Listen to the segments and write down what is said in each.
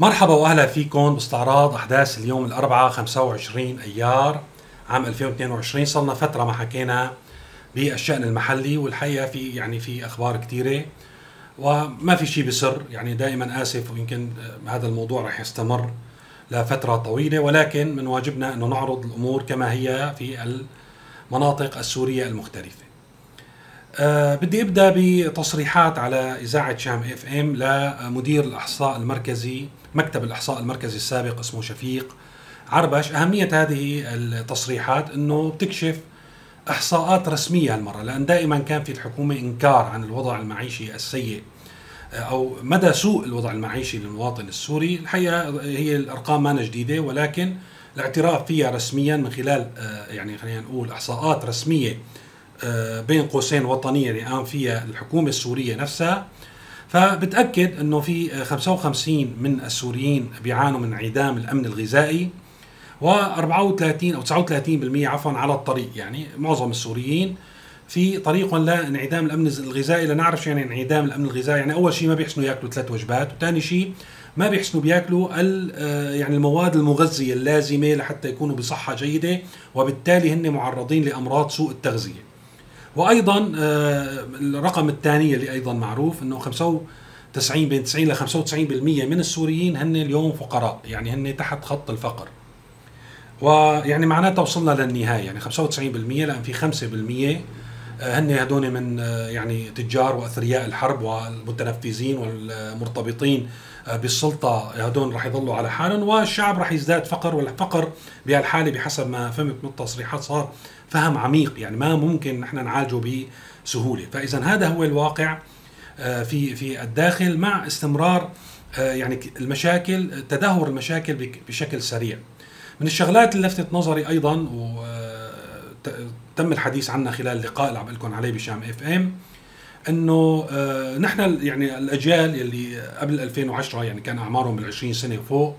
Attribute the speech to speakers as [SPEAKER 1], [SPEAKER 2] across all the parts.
[SPEAKER 1] مرحبا وأهلا فيكم باستعراض أحداث اليوم الأربعاء 25 أيار عام 2022 صرنا فترة ما حكينا بالشأن المحلي والحقيقة في يعني في أخبار كثيره وما في شيء بسر. يعني دائما آسف ويمكن هذا الموضوع رح يستمر لفترة طويلة ولكن من واجبنا أنه نعرض الأمور كما هي في المناطق السورية المختلفة. أه بدي أبدأ بتصريحات على إذاعة شام إف إم لمدير الأحصاء المركزي مكتب الأحصاء المركزي السابق اسمه شفيق عربش. أهمية هذه التصريحات إنه بتكشف إحصاءات رسمية هالمرة لأن دائما كان في الحكومة إنكار عن الوضع المعيشي السيء أو مدى سوء الوضع المعيشي للمواطن السوري. الحقيقة هي الأرقام ما جديدة ولكن الاعتراف فيها رسميا من خلال آه، يعني خلينا نقول إحصاءات رسمية آه، بين قوسين وطنية اللي قام فيها الحكومة السورية نفسها. فبتأكد إنه في 55 من السوريين بيعانوا من انعدام الأمن الغذائي و34 أو 39% عفوا على الطريق. يعني معظم السوريين في طريق لانعدام الأمن الغذائي لنعرف شو يعني انعدام الأمن الغذائي. يعني أول شيء ما بيحسنوا يأكلوا ثلاث وجبات وثاني شيء ما بيحسنوا بيأكلوا آه، يعني المواد المغذية اللازمة لحتى يكونوا بصحة جيدة وبالتالي هن معرضين لأمراض سوء التغذية. وأيضا آه، الرقم الثاني اللي أيضا معروف إنه 95 بين 90 ل 95% من السوريين هن اليوم فقراء يعني هن تحت خط الفقر. ويعني معناتها وصلنا للنهاية يعني 95% لأن في 5% آه، هن هدول من آه، يعني تجار وأثرياء الحرب والمتنفذين والمرتبطين بالسلطة هدول رح يضلوا على حالهم والشعب رح يزداد فقر والفقر بهالحالة بحسب ما فهمت من التصريحات صار فهم عميق يعني ما ممكن نحن نعالجه بسهولة. فاذا هذا هو الواقع آه، في في الداخل مع استمرار آه، يعني المشاكل تدهور المشاكل بشكل سريع. من الشغلات اللي لفتت نظري أيضا وتم آه، الحديث عنها خلال اللقاء اللي عم لكم عليه بشام إف إم إنه نحن يعني الأجيال اللي قبل 2010 يعني كان أعمارهم بال 20 سنة وفوق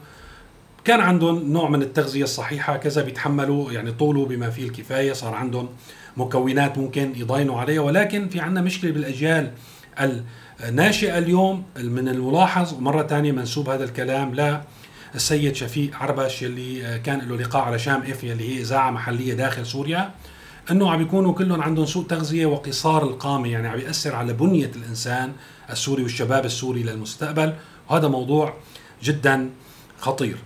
[SPEAKER 1] كان عندهم نوع من التغذية الصحيحة كذا بيتحملوا يعني طولوا بما فيه الكفاية صار عندهم مكونات ممكن يضاينوا عليها. ولكن في عندنا مشكلة بالأجيال الناشئة اليوم من الملاحظ مرة ثانية منسوب هذا الكلام لا السيد شفيق عربش اللي كان له لقاء على شام إف اللي هي إذاعة محلية داخل سوريا. انه عم بيكونوا كلهم عندهم سوء تغذية وقصار القامة يعني عم بياثر على بنية الإنسان السوري والشباب السوري للمستقبل وهذا موضوع جدا خطير.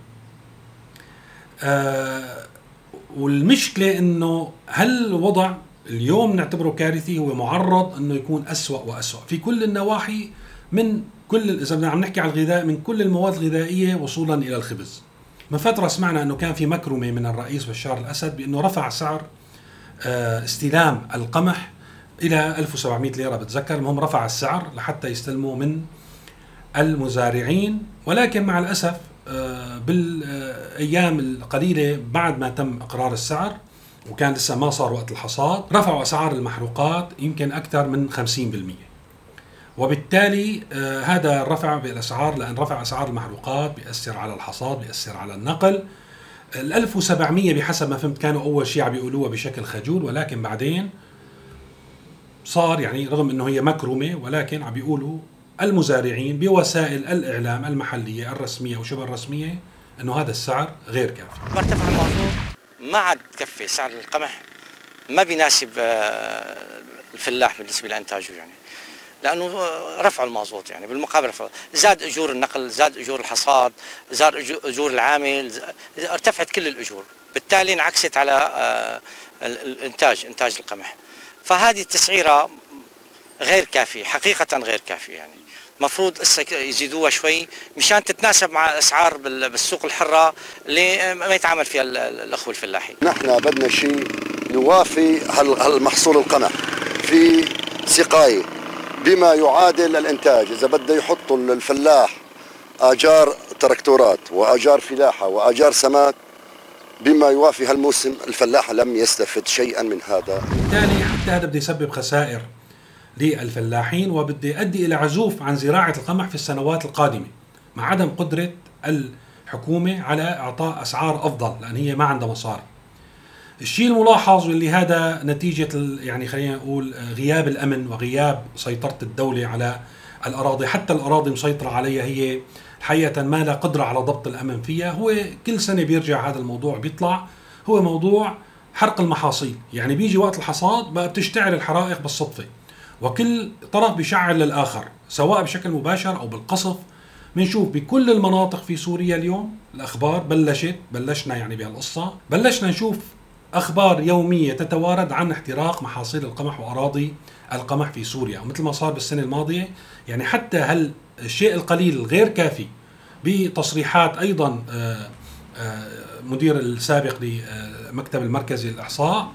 [SPEAKER 1] آه والمشكلة إنه هل الوضع اليوم نعتبره كارثي؟ هو معرض إنه يكون أسوأ وأسوأ. في كل النواحي من كل إذا بدنا عم نحكي على الغذاء من كل المواد الغذائية وصولا إلى الخبز. من فترة سمعنا إنه كان في مكرمة من الرئيس بشار الأسد بإنه رفع سعر استلام القمح إلى 1700 ليرة بتذكر. المهم رفع السعر لحتى يستلموا من المزارعين. ولكن مع الأسف آه، بالأيام القليلة بعد ما تم إقرار السعر وكان لسه ما صار وقت الحصاد رفعوا أسعار المحروقات يمكن أكثر من 50% وبالتالي آه، هذا الرفع بالاسعار لأن رفع أسعار المحروقات بيأثر على الحصاد بيأثر على النقل. ال 1700 بحسب ما فهمت كانوا أول شيء عم بيقولوها بشكل خجول ولكن بعدين صار يعني رغم إنه هي مكرمه ولكن عم بيقولوا المزارعين بوسائل الإعلام المحلية الرسمية وشبه الرسمية أنه هذا السعر غير كافي.
[SPEAKER 2] مرتفع المازوت ما عاد تكفي سعر القمح. ما بيناسب آه، الفلاح بالنسبة لإنتاجه يعني. لأنه رفع المازوت يعني بالمقابل رفع. زاد أجور النقل زاد أجور الحصاد زاد أجور العامل ارتفعت كل الأجور. بالتالي انعكست على آه، الإنتاج إنتاج القمح. فهذه التسعيرة غير كافية حقيقة غير كافية يعني. مفروض هسه يزيدوها شوي مشان تتناسب مع الأسعار بالسوق الحرة اللي ما يتعامل فيها الأخوة الفلاحين.
[SPEAKER 3] نحن بدنا شيء يوافي هالمحصول القمح في سقاية. بما يعادل الإنتاج، إذا بده يحطوا الفلاح آجار تركتورات وآجار فلاحة وآجار سماد بما يوافي هالموسم الفلاح لم يستفد شيئا من هذا.
[SPEAKER 1] بالتالي حتى هذا بده يسبب خسائر للفلاحين وبده يؤدي إلى عزوف عن زراعة القمح في السنوات القادمة مع عدم قدرة الحكومة على إعطاء أسعار أفضل لأن هي ما عندها مصاري. الشيء الملاحظ واللي هذا نتيجة يعني خلينا نقول غياب الأمن وغياب سيطرة الدولة على الأراضي. حتى الأراضي مسيطرة عليها هي حقيقة ما لا قدره على ضبط الأمن فيها. هو كل سنة بيرجع هذا الموضوع بيطلع. هو موضوع حرق المحاصيل. يعني بيجي وقت الحصاد بقى بتشتعل الحرائق بالصدفة. وكل طرف بيشعل للآخر سواء بشكل مباشر أو بالقصف. بنشوف بكل المناطق في سوريا اليوم الأخبار بلشت بلشنا يعني بهالقصة بلشنا نشوف أخبار يومية تتوارد عن احتراق محاصيل القمح وأراضي القمح في سوريا ومثل ما صار بالسنة الماضية يعني حتى هل الشيء القليل الغير كافي بتصريحات أيضا آه، آه، مدير السابق لمكتب المركزي للإحصاء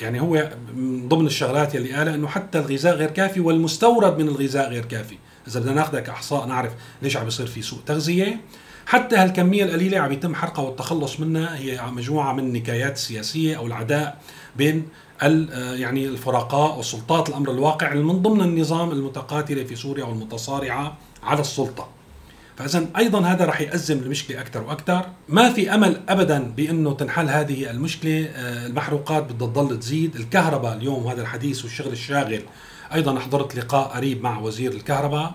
[SPEAKER 1] يعني هو من ضمن الشغلات يلي قالها إنه حتى الغذاء غير كافي والمستورد من الغذاء غير كافي. إذا بدنا ناخذها كإحصاء نعرف ليش عم بيصير في سوء تغذية. حتى هالكمية القليلة عم يتم حرقها والتخلص منها هي مجموعة من النكايات السياسية أو العداء بين يعني الفرقاء وسلطات الأمر الواقع من ضمن النظام المتقاتلة في سوريا والمتصارعة على السلطة. فاذا أيضا هذا راح يأزم المشكلة أكثر وأكثر، ما في أمل ابدا بأنه تنحل هذه المشكلة، آه، المحروقات بدها تضل تزيد، الكهرباء اليوم هذا الحديث والشغل الشاغل، أيضا حضرت لقاء قريب مع وزير الكهرباء. آه،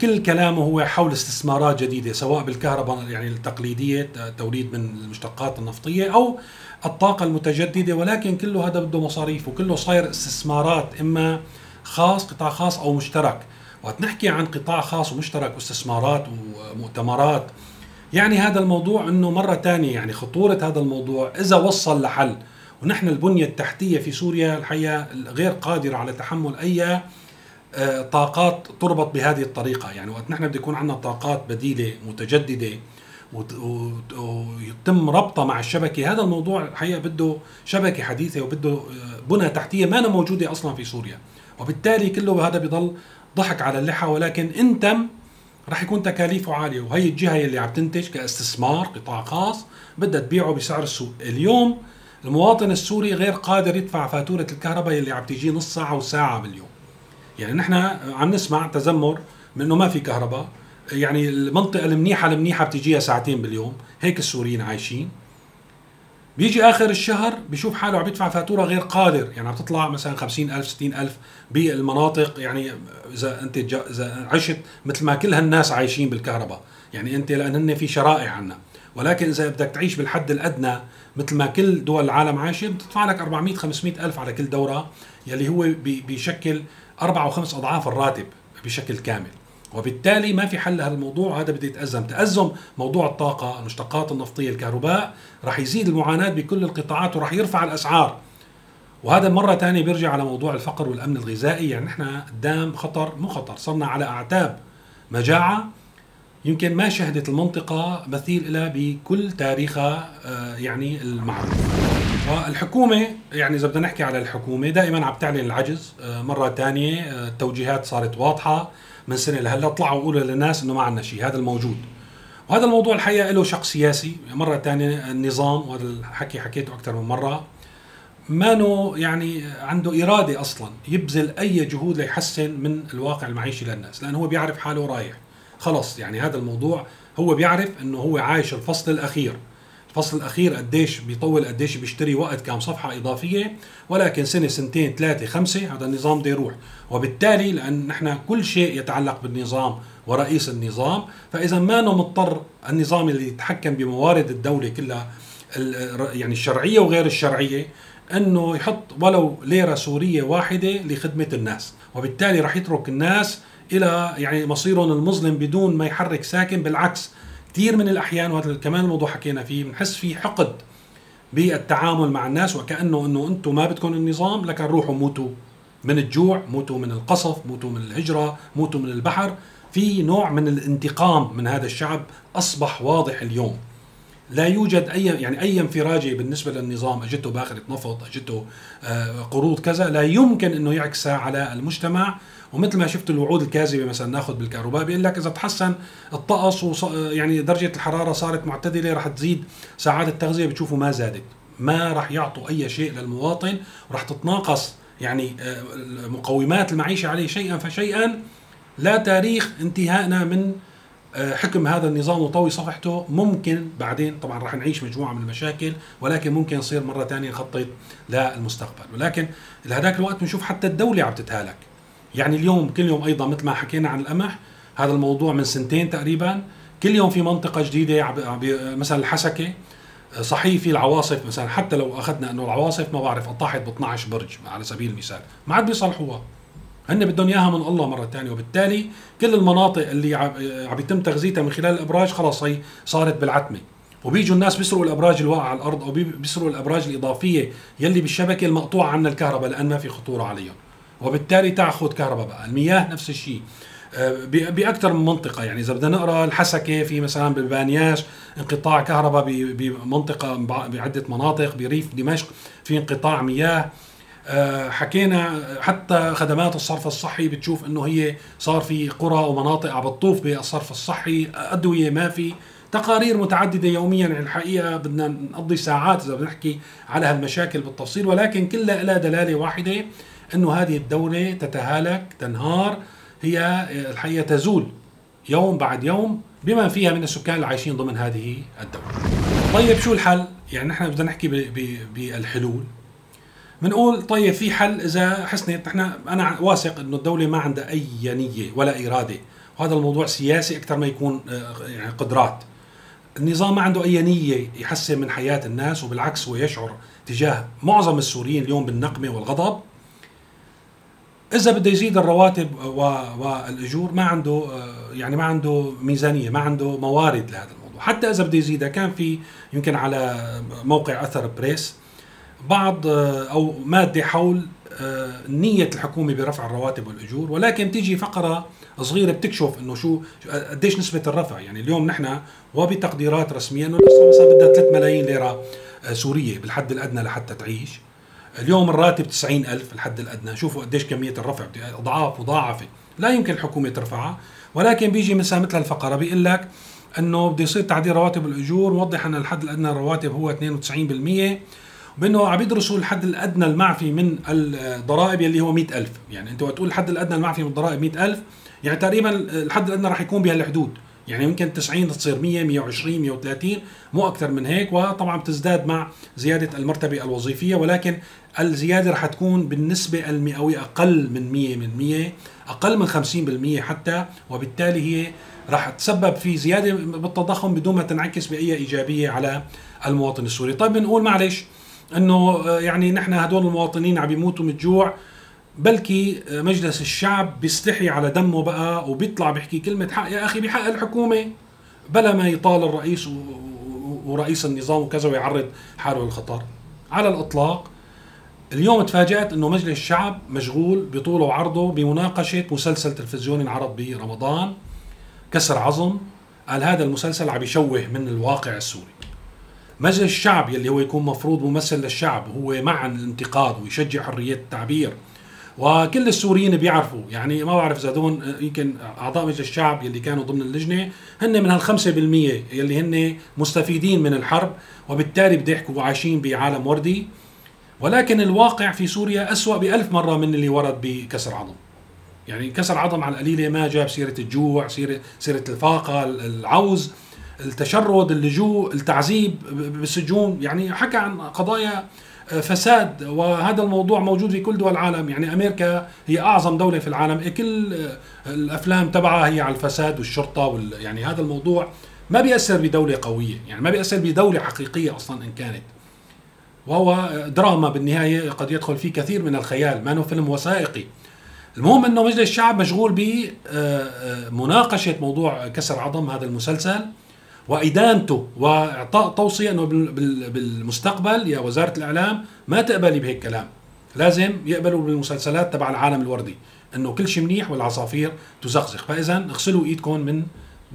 [SPEAKER 1] كل كلامه هو حول استثمارات جديدة سواء بالكهرباء يعني التقليدية توليد من المشتقات النفطية أو الطاقة المتجددة ولكن كله هذا بده مصاريف وكله صاير استثمارات إما خاص قطاع خاص أو مشترك. وقت نحكي عن قطاع خاص ومشترك واستثمارات ومؤتمرات يعني هذا الموضوع إنه مرة ثانية يعني خطورة هذا الموضوع إذا وصل لحل. ونحن البنية التحتية في سوريا الحقيقة غير قادرة على تحمل أي آه، طاقات تربط بهذه الطريقة. يعني وقت نحن بده يكون عندنا طاقات بديلة متجددة ويتم ربطها مع الشبكة هذا الموضوع الحقيقة بده شبكة حديثة وبده آه، بنى تحتية ما موجودة أصلا في سوريا. وبالتالي كله هذا بضل ضحك على اللحى ولكن إن تم رح يكون تكاليفه عالية. وهي الجهة اللي عم تنتج كاستثمار قطاع خاص بدها تبيعه بسعر السوق. اليوم المواطن السوري غير قادر يدفع فاتورة الكهرباء اللي عم تيجي نص ساعة وساعه باليوم. يعني نحن عم نسمع تذمر من انه ما في كهرباء. يعني المنطقة المنيحة المنيحة بتجيها ساعتين باليوم. هيك السوريين عايشين. بيجي آخر الشهر بيشوف حاله عم يدفع فاتورة غير قادر. يعني عم تطلع مثلا 50000 60000 بالمناطق. يعني إذا أنت إذا عشت مثل ما كل هالناس عايشين بالكهرباء. يعني أنت لأن هن في شرائع عنا. ولكن إذا بدك تعيش بالحد الأدنى مثل ما كل دول العالم عايشة بتدفع لك 400 500 ألف على كل دورة يلي هو بيشكل أربع وخمس أضعاف الراتب بشكل كامل. وبالتالي ما في حل لهذا الموضوع هذا بده يتأزم. تأزم موضوع الطاقة المشتقات النفطية الكهرباء. راح يزيد المعاناة بكل القطاعات وراح يرفع الأسعار. وهذا مرة ثانية بيرجع على موضوع الفقر والأمن الغذائي. يعني نحن قدام خطر مو خطر صرنا على أعتاب مجاعة. يمكن ما شهدت المنطقة مثيل لها بكل تاريخها آه، يعني المعروف. والحكومة يعني إذا بدنا نحكي على الحكومة دائما عم تعلن العجز. آه، مرة ثانية آه، التوجيهات صارت واضحة من سنة لهلأ. طلعوا وقولوا للناس إنه ما عندنا شيء. هذا الموجود. وهذا الموضوع الحقيقة له شق سياسي. مرة ثانية النظام وهذا الحكي حكيته أكثر من مرة ما يعني عنده إرادة أصلا يبذل أي جهود ليحسن من الواقع المعيشي للناس لأنه هو بيعرف حاله رايح خلص يعني هذا الموضوع هو بيعرف أنه هو عايش الفصل الأخير. الفصل الأخير قديش بيطول قديش بيشتري وقت كم صفحة إضافية ولكن سنة سنتين ثلاثة خمسة هذا النظام بده يروح. وبالتالي لأن نحن كل شيء يتعلق بالنظام ورئيس النظام فإذا ما مضطر النظام اللي يتحكم بموارد الدولة كلها يعني الشرعية وغير الشرعية إنه يحط ولو ليرة سورية واحدة لخدمة الناس. وبالتالي راح يترك الناس إلى يعني مصيرهم المظلم بدون ما يحرك ساكن بالعكس كثير من الأحيان وهذا كمان الموضوع حكينا فيه بنحس في حقد بالتعامل مع الناس وكأنه إنه أنتم ما بدكم النظام لكن روحوا موتوا من الجوع موتوا من القصف موتوا من الهجرة موتوا من البحر. في نوع من الانتقام من هذا الشعب أصبح واضح اليوم. لا يوجد اي يعني أي انفراجه بالنسبة للنظام أجته باخره نفط أجته آه، قروض كذا لا يمكن إنه يعكسها على المجتمع. ومثل ما شفت الوعود الكاذبة مثلا ناخذ بالكهرباء بيقول لك إذا تحسن الطقس وص... يعني درجة الحرارة صارت معتدلة رح تزيد ساعات التغذية بتشوفوا ما زادت. ما رح يعطوا أي شيء للمواطن ورح تتناقص يعني آه، مقومات المعيشة عليه شيئا فشيئا. لا تاريخ انتهائنا من حكم هذا النظام وطوي صفحته. ممكن بعدين طبعا راح نعيش مجموعة من المشاكل ولكن ممكن يصير مرة ثانية نخطط للمستقبل. ولكن لهذاك الوقت بنشوف حتى الدولة عم تتهالك. يعني اليوم كل يوم أيضا مثل ما حكينا عن القمح هذا الموضوع من سنتين تقريبا. كل يوم في منطقة جديدة مثلا الحسكة صحيح في العواصف مثلا حتى لو أخذنا إنه العواصف ما بعرف قطعت ب 12 برج على سبيل المثال. ما عاد بيصلحوها. هن بدهم إياها من الله مرة ثانية وبالتالي كل المناطق اللي عم يتم تغذيتها من خلال الأبراج خلاص هي صارت بالعتمة. وبيجوا الناس بيسرقوا الأبراج الواقعة على الأرض أو بيسرقوا الأبراج الإضافية يلي بالشبكة المقطوعة عنا الكهرباء لأن ما في خطورة عليهم. وبالتالي تاخذ كهرباء بقى. المياه نفس الشيء. آه، بأكثر من منطقة. يعني إذا بدنا نقرأ الحسكة في مثلا بالبانياس انقطاع كهرباء بمنطقه بعدة مناطق بريف دمشق في انقطاع مياه. حكينا حتى خدمات الصرف الصحي بتشوف إنه هي صار في قرى ومناطق عم بتطوف بالصرف الصحي أدوية ما في تقارير متعددة يوميا الحقيقة بدنا نقضي ساعات إذا بدنا نحكي على هالمشاكل بالتفصيل ولكن كلها لها دلالة واحدة إنه هذه الدولة تتهالك تنهار هي الحقيقة تزول يوم بعد يوم بما فيها من السكان اللي عايشين ضمن هذه الدولة. طيب شو الحل؟ يعني نحن بدنا نحكي بالحلول بنقول طيب في حل إذا حسنت نحن أنا واثق إنه الدولة ما عندها أي نية ولا إرادة وهذا الموضوع سياسي أكثر ما يكون آه، يعني قدرات. النظام ما عنده أي نية يحسن من حياة الناس وبالعكس هو يشعر تجاه معظم السوريين اليوم بالنقمة والغضب. إذا بده يزيد الرواتب والأجور ما عنده آه، يعني ما عنده ميزانية ما عنده موارد لهذا الموضوع. حتى إذا بده يزيدها كان في يمكن على موقع أثر بريس بعض آه، أو مادة حول آه، نية الحكومة برفع الرواتب والأجور ولكن تيجي فقرة صغيرة بتكشف إنه شو قديش نسبة الرفع. يعني اليوم نحن وبتقديرات رسميه انه الاسره مثلا بدها 3 ملايين ليرة سورية بالحد الأدنى لحتى تعيش. اليوم الراتب 90 ألف الحد الأدنى. شوفوا قديش كمية الرفع أضعاف مضاعفة لا يمكن الحكومة ترفعها. ولكن بيجي مثلا مثل الفقرة بيقول لك إنه بده يصير تعديل رواتب الأجور موضح إن الحد الأدنى للرواتب هو 92% وبانه عم يدرسوا الحد الأدنى المعفي من الضرائب يلي هو 100000 يعني أنت وقت تقول الحد الأدنى المعفي من الضرائب 100000 يعني تقريبا الحد الأدنى راح يكون بهالحدود يعني يمكن 90 تصير 100 120 130 مو أكثر من هيك وطبعا بتزداد مع زيادة المرتبة الوظيفية ولكن الزيادة رح تكون بالنسبة المئوية أقل من 100 من 100 أقل من 50% حتى وبالتالي هي رح تسبب في زيادة بالتضخم بدون ما تنعكس بأي إيجابية على المواطن السوري. طيب بنقول معلش إنه يعني نحن هدول المواطنين عم يموتوا من الجوع. بلكي مجلس الشعب بيستحي على دمه بقى وبيطلع بيحكي كلمة حق يا أخي بحق الحكومة بلا ما يطال الرئيس ورئيس النظام وكذا ويعرض حاله للخطر. على الإطلاق اليوم تفاجأت أنه مجلس الشعب مشغول بطوله وعرضه بمناقشة مسلسل تلفزيوني انعرض برمضان كسر عظم قال هذا المسلسل عم يشوه من الواقع السوري. مجلس الشعب يلي هو يكون مفروض ممثل للشعب هو مع الانتقاد ويشجع حرية التعبير. وكل السوريين بيعرفوا يعني ما بعرف إذا هدول يمكن أعضاء مجلس الشعب يلي كانوا ضمن اللجنة هن من هال 5% يلي هن مستفيدين من الحرب وبالتالي بده يحكوا عايشين بعالم وردي. ولكن الواقع في سوريا أسوأ بألف مرة من اللي ورد بكسر عظم. يعني كسر عظم على القليلة ما جاب سيرة الجوع سيرة, سيرة الفاقة العوز. التشرد اللجوء التعذيب بالسجون. يعني حكى عن قضايا فساد. وهذا الموضوع موجود في كل دول العالم. يعني أمريكا هي أعظم دولة في العالم. كل الأفلام تبعها هي على الفساد والشرطة وال يعني هذا الموضوع ما بيأثر بدولة قوية. يعني ما بيأثر بدولة حقيقية أصلا إن كانت. وهو دراما بالنهاية قد يدخل فيه كثير من الخيال. ما انه فيلم وثائقي. المهم إنه مجلس الشعب مشغول بمناقشه موضوع كسر عظم هذا المسلسل. وإدانته وإعطاء توصية أنه بالمستقبل يا وزارة الإعلام ما تقبلي بهيك كلام. لازم يقبلوا بالمسلسلات تبع العالم الوردي إنه كل شيء منيح والعصافير تزقزق فاذا اغسلوا إيدكم من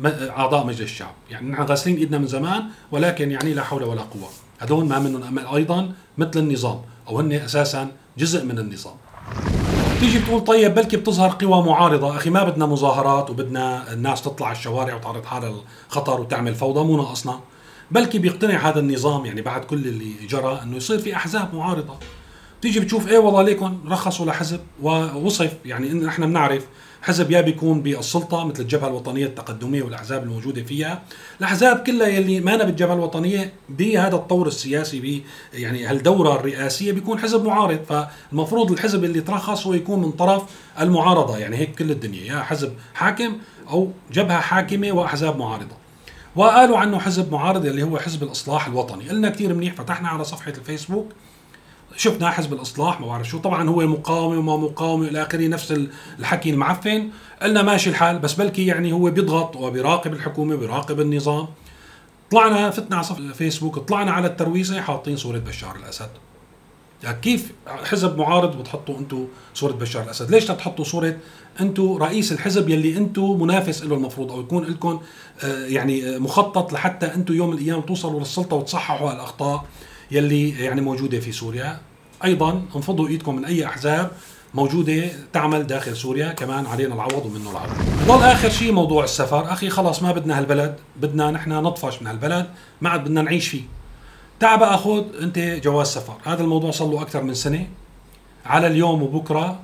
[SPEAKER 1] أعضاء مجلس الشعب. يعني نحن غاسلين إيدنا من زمان ولكن يعني لا حول ولا قوة. هذول ما منهم أيضا مثل النظام أو هن أساسا جزء من النظام. تيجي بتقول طيب بلكي بتظهر قوى معارضة. أخي ما بدنا مظاهرات وبدنا الناس تطلع الشوارع وتعرض حالها للخطر وتعمل فوضى مو ناقصنا. بلكي بيقتنع هذا النظام يعني بعد كل اللي جرى إنه يصير في أحزاب معارضة. تيجي بتشوف إيه والله ليكن رخصوا لحزب ووصف يعني إن إحنا بنعرف حزب يا بيكون بالسلطة مثل الجبهة الوطنية التقدمية والأحزاب الموجودة فيها. الأحزاب كلها يلي ما بالجبهة الوطنية بهذا الطور السياسي ب يعني هالدورة الرئاسية بيكون حزب معارض. فالمفروض الحزب اللي ترخص هو يكون من طرف المعارضة. يعني هيك كل الدنيا يا حزب حاكم أو جبهة حاكمة وأحزاب معارضة. وقالوا عنه حزب معارض اللي هو حزب الإصلاح الوطني. قلنا كثير منيح فتحنا على صفحة الفيسبوك. شفنا حزب الإصلاح ما بعرف شو طبعا هو مقاومه وما مقاومه إلى آخره نفس الحكي المعفن. قلنا ماشي الحال بس بلكي يعني هو بيضغط وبيراقب الحكومة بيراقب النظام. طلعنا فتنا على صفحه الفيسبوك طلعنا على الترويسة حاطين صورة بشار الأسد. يعني كيف حزب معارض بتحطوا أنتم صورة بشار الأسد؟ ليش تحطوا صورة أنتم رئيس الحزب يلي أنتم منافس له المفروض أو يكون لكم آه، يعني مخطط لحتى أنتم يوم من الأيام توصلوا للسلطة وتصححوا الأخطاء يلي يعني موجودة في سوريا؟ أيضا انفضوا إيدكم من أي أحزاب موجودة تعمل داخل سوريا كمان علينا العوض ومنه العوض. ضل آخر شيء موضوع السفر. أخي خلاص ما بدنا هالبلد بدنا نحن نطفش من هالبلد ما عاد بدنا نعيش فيه. تعال بقى خذ أنت جواز سفر. هذا الموضوع صار له أكثر من سنة. على اليوم وبكرة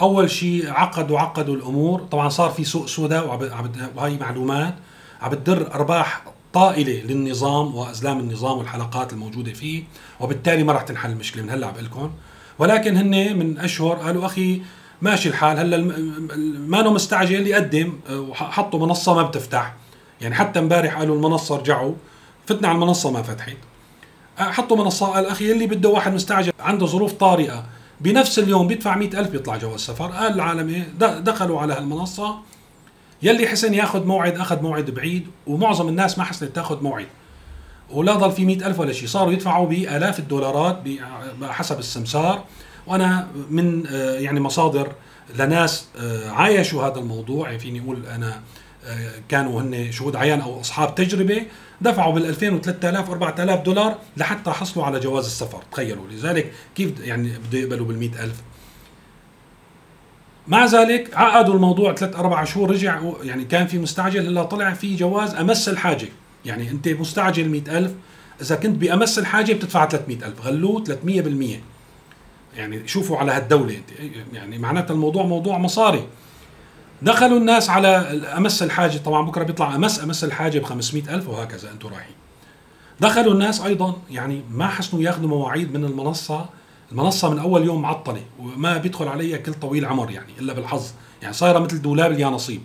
[SPEAKER 1] أول شيء عقدوا عقدوا الأمور. طبعا صار في سوق سوداء وهي معلومات. عم بتدر أرباح طائلة للنظام وأزلام النظام والحلقات الموجودة فيه وبالتالي ما راح تنحل المشكلة من هلأ عم لكم ولكن هن من أشهر قالوا أخي ماشي الحال هلأ ما انه مستعجل يقدم وحطوا منصة ما بتفتح. يعني حتى امبارح قالوا المنصة رجعوا فتنا على المنصة ما فتحت. حطوا منصة قال أخي اللي بده واحد مستعجل عنده ظروف طارئة بنفس اليوم بيدفع مئة ألف بيطلع جواز سفر. قال العالم دخلوا على هالمنصة. يلي حسن ياخذ موعد أخذ موعد بعيد ومعظم الناس ما حسنت تاخذ موعد. ولا ضل في مئة ألف ولا شيء صاروا يدفعوا بآلاف الدولارات حسب السمسار. وأنا من آه، يعني مصادر لناس آه، عايشوا هذا الموضوع. يعني فيني أقول أنا آه، كانوا هن شهود عيان أو أصحاب تجربة دفعوا بال 2000 و 3000 و 4000 دولار لحتى حصلوا على جواز السفر. تخيلوا لذلك كيف يعني بده يقبلوا بال 100000 مع ذلك عقدوا الموضوع ثلاث أربع شهور رجع يعني كان في مستعجل إلا طلع في جواز أمس الحاجة. يعني أنت مستعجل مئة ألف إذا كنت بأمس الحاجة بتدفع 300 ألف غلوه 300% يعني شوفوا على هالدولة يعني معناتها الموضوع موضوع مصاري. دخلوا الناس على أمس الحاجة طبعا بكرة بيطلع أمس أمس الحاجة ب 500 ألف وهكذا أنتم رايحين. دخلوا الناس أيضا يعني ما حسنوا ياخذوا مواعيد من المنصة المنصة من أول يوم معطلة وما بيدخل عليها كل طويل عمر يعني إلا بالحظ. يعني صايرة مثل دولاب اليانصيب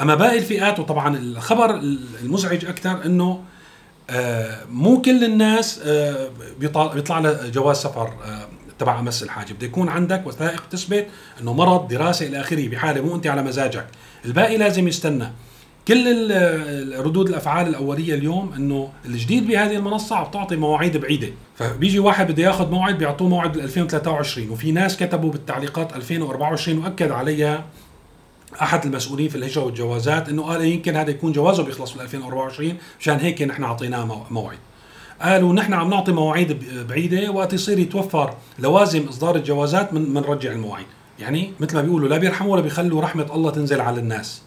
[SPEAKER 1] أما باقي الفئات وطبعا الخبر المزعج أكثر أنه آه، مو كل الناس آه، بيطلع لها جواز سفر آه، تبع أمس الحاجة بده يكون عندك وثائق تثبت إنه مرض دراسة إلى آخره بحالة مو أنت على مزاجك. الباقي لازم يستنى. كل ردود الأفعال الأولية اليوم إنه الجديد بهذه المنصة عم تعطي مواعيد بعيدة. فبيجي واحد بده ياخذ موعد بيعطوه موعد بال 2023 وفي ناس كتبوا بالتعليقات 2024 وأكد عليها أحد المسؤولين في الهجرة والجوازات إنه قال يمكن هذا يكون جوازه بيخلص بال 2024 مشان هيك نحن اعطيناه موعد. قالوا نحن عم نعطي مواعيد بعيدة وقت يصير يتوفر لوازم إصدار الجوازات بنرجع المواعيد يعني مثل ما بيقولوا لا بيرحموا ولا بيخلوا رحمة الله تنزل على الناس.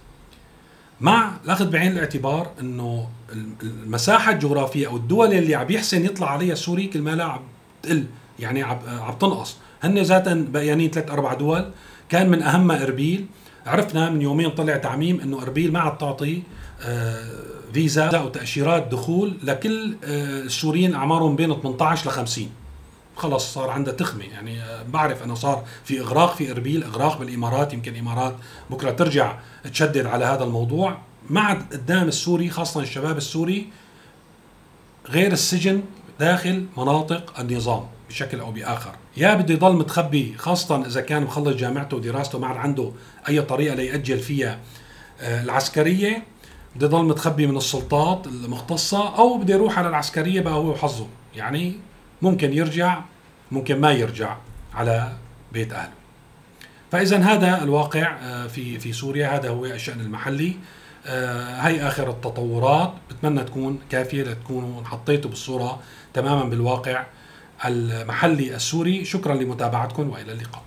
[SPEAKER 1] مع الأخذ بعين الاعتبار إنه المساحة الجغرافية أو الدول اللي عم يحسن يطلع عليها السوري كل ما لا عم تقل يعني عم تنقص. هن ذاتا بيانين ثلاث أربع دول كان من اهمها إربيل. عرفنا من يومين طلع تعميم إنه إربيل ما عاد تعطي آه فيزا أو تأشيرات دخول لكل آه السوريين أعمارهم بين 18 ل 50 خلص صار عندها تخمة. يعني آه، بعرف إنه صار في إغراق في إربيل إغراق بالإمارات. يمكن الامارات بكرة ترجع تشدد على هذا الموضوع. ما عاد قدام السوري خاصة الشباب السوري غير السجن داخل مناطق النظام بشكل أو بآخر. يا بده يضل متخبي خاصة إذا كان مخلص جامعته ودراسته ما عنده أي طريقة ليأجل فيها آه، العسكرية بده يضل متخبي من السلطات المختصة أو بده يروح على العسكرية بقى هو وحظه. يعني ممكن يرجع ممكن ما يرجع على بيت أهله. فاذا هذا الواقع آه، في في سوريا هذا هو الشأن المحلي. آه، هي آخر التطورات بتمنى تكون كافية لتكونوا حطيتوا بالصورة تماما بالواقع المحلي السوري. شكرا لمتابعتكم وإلى اللقاء.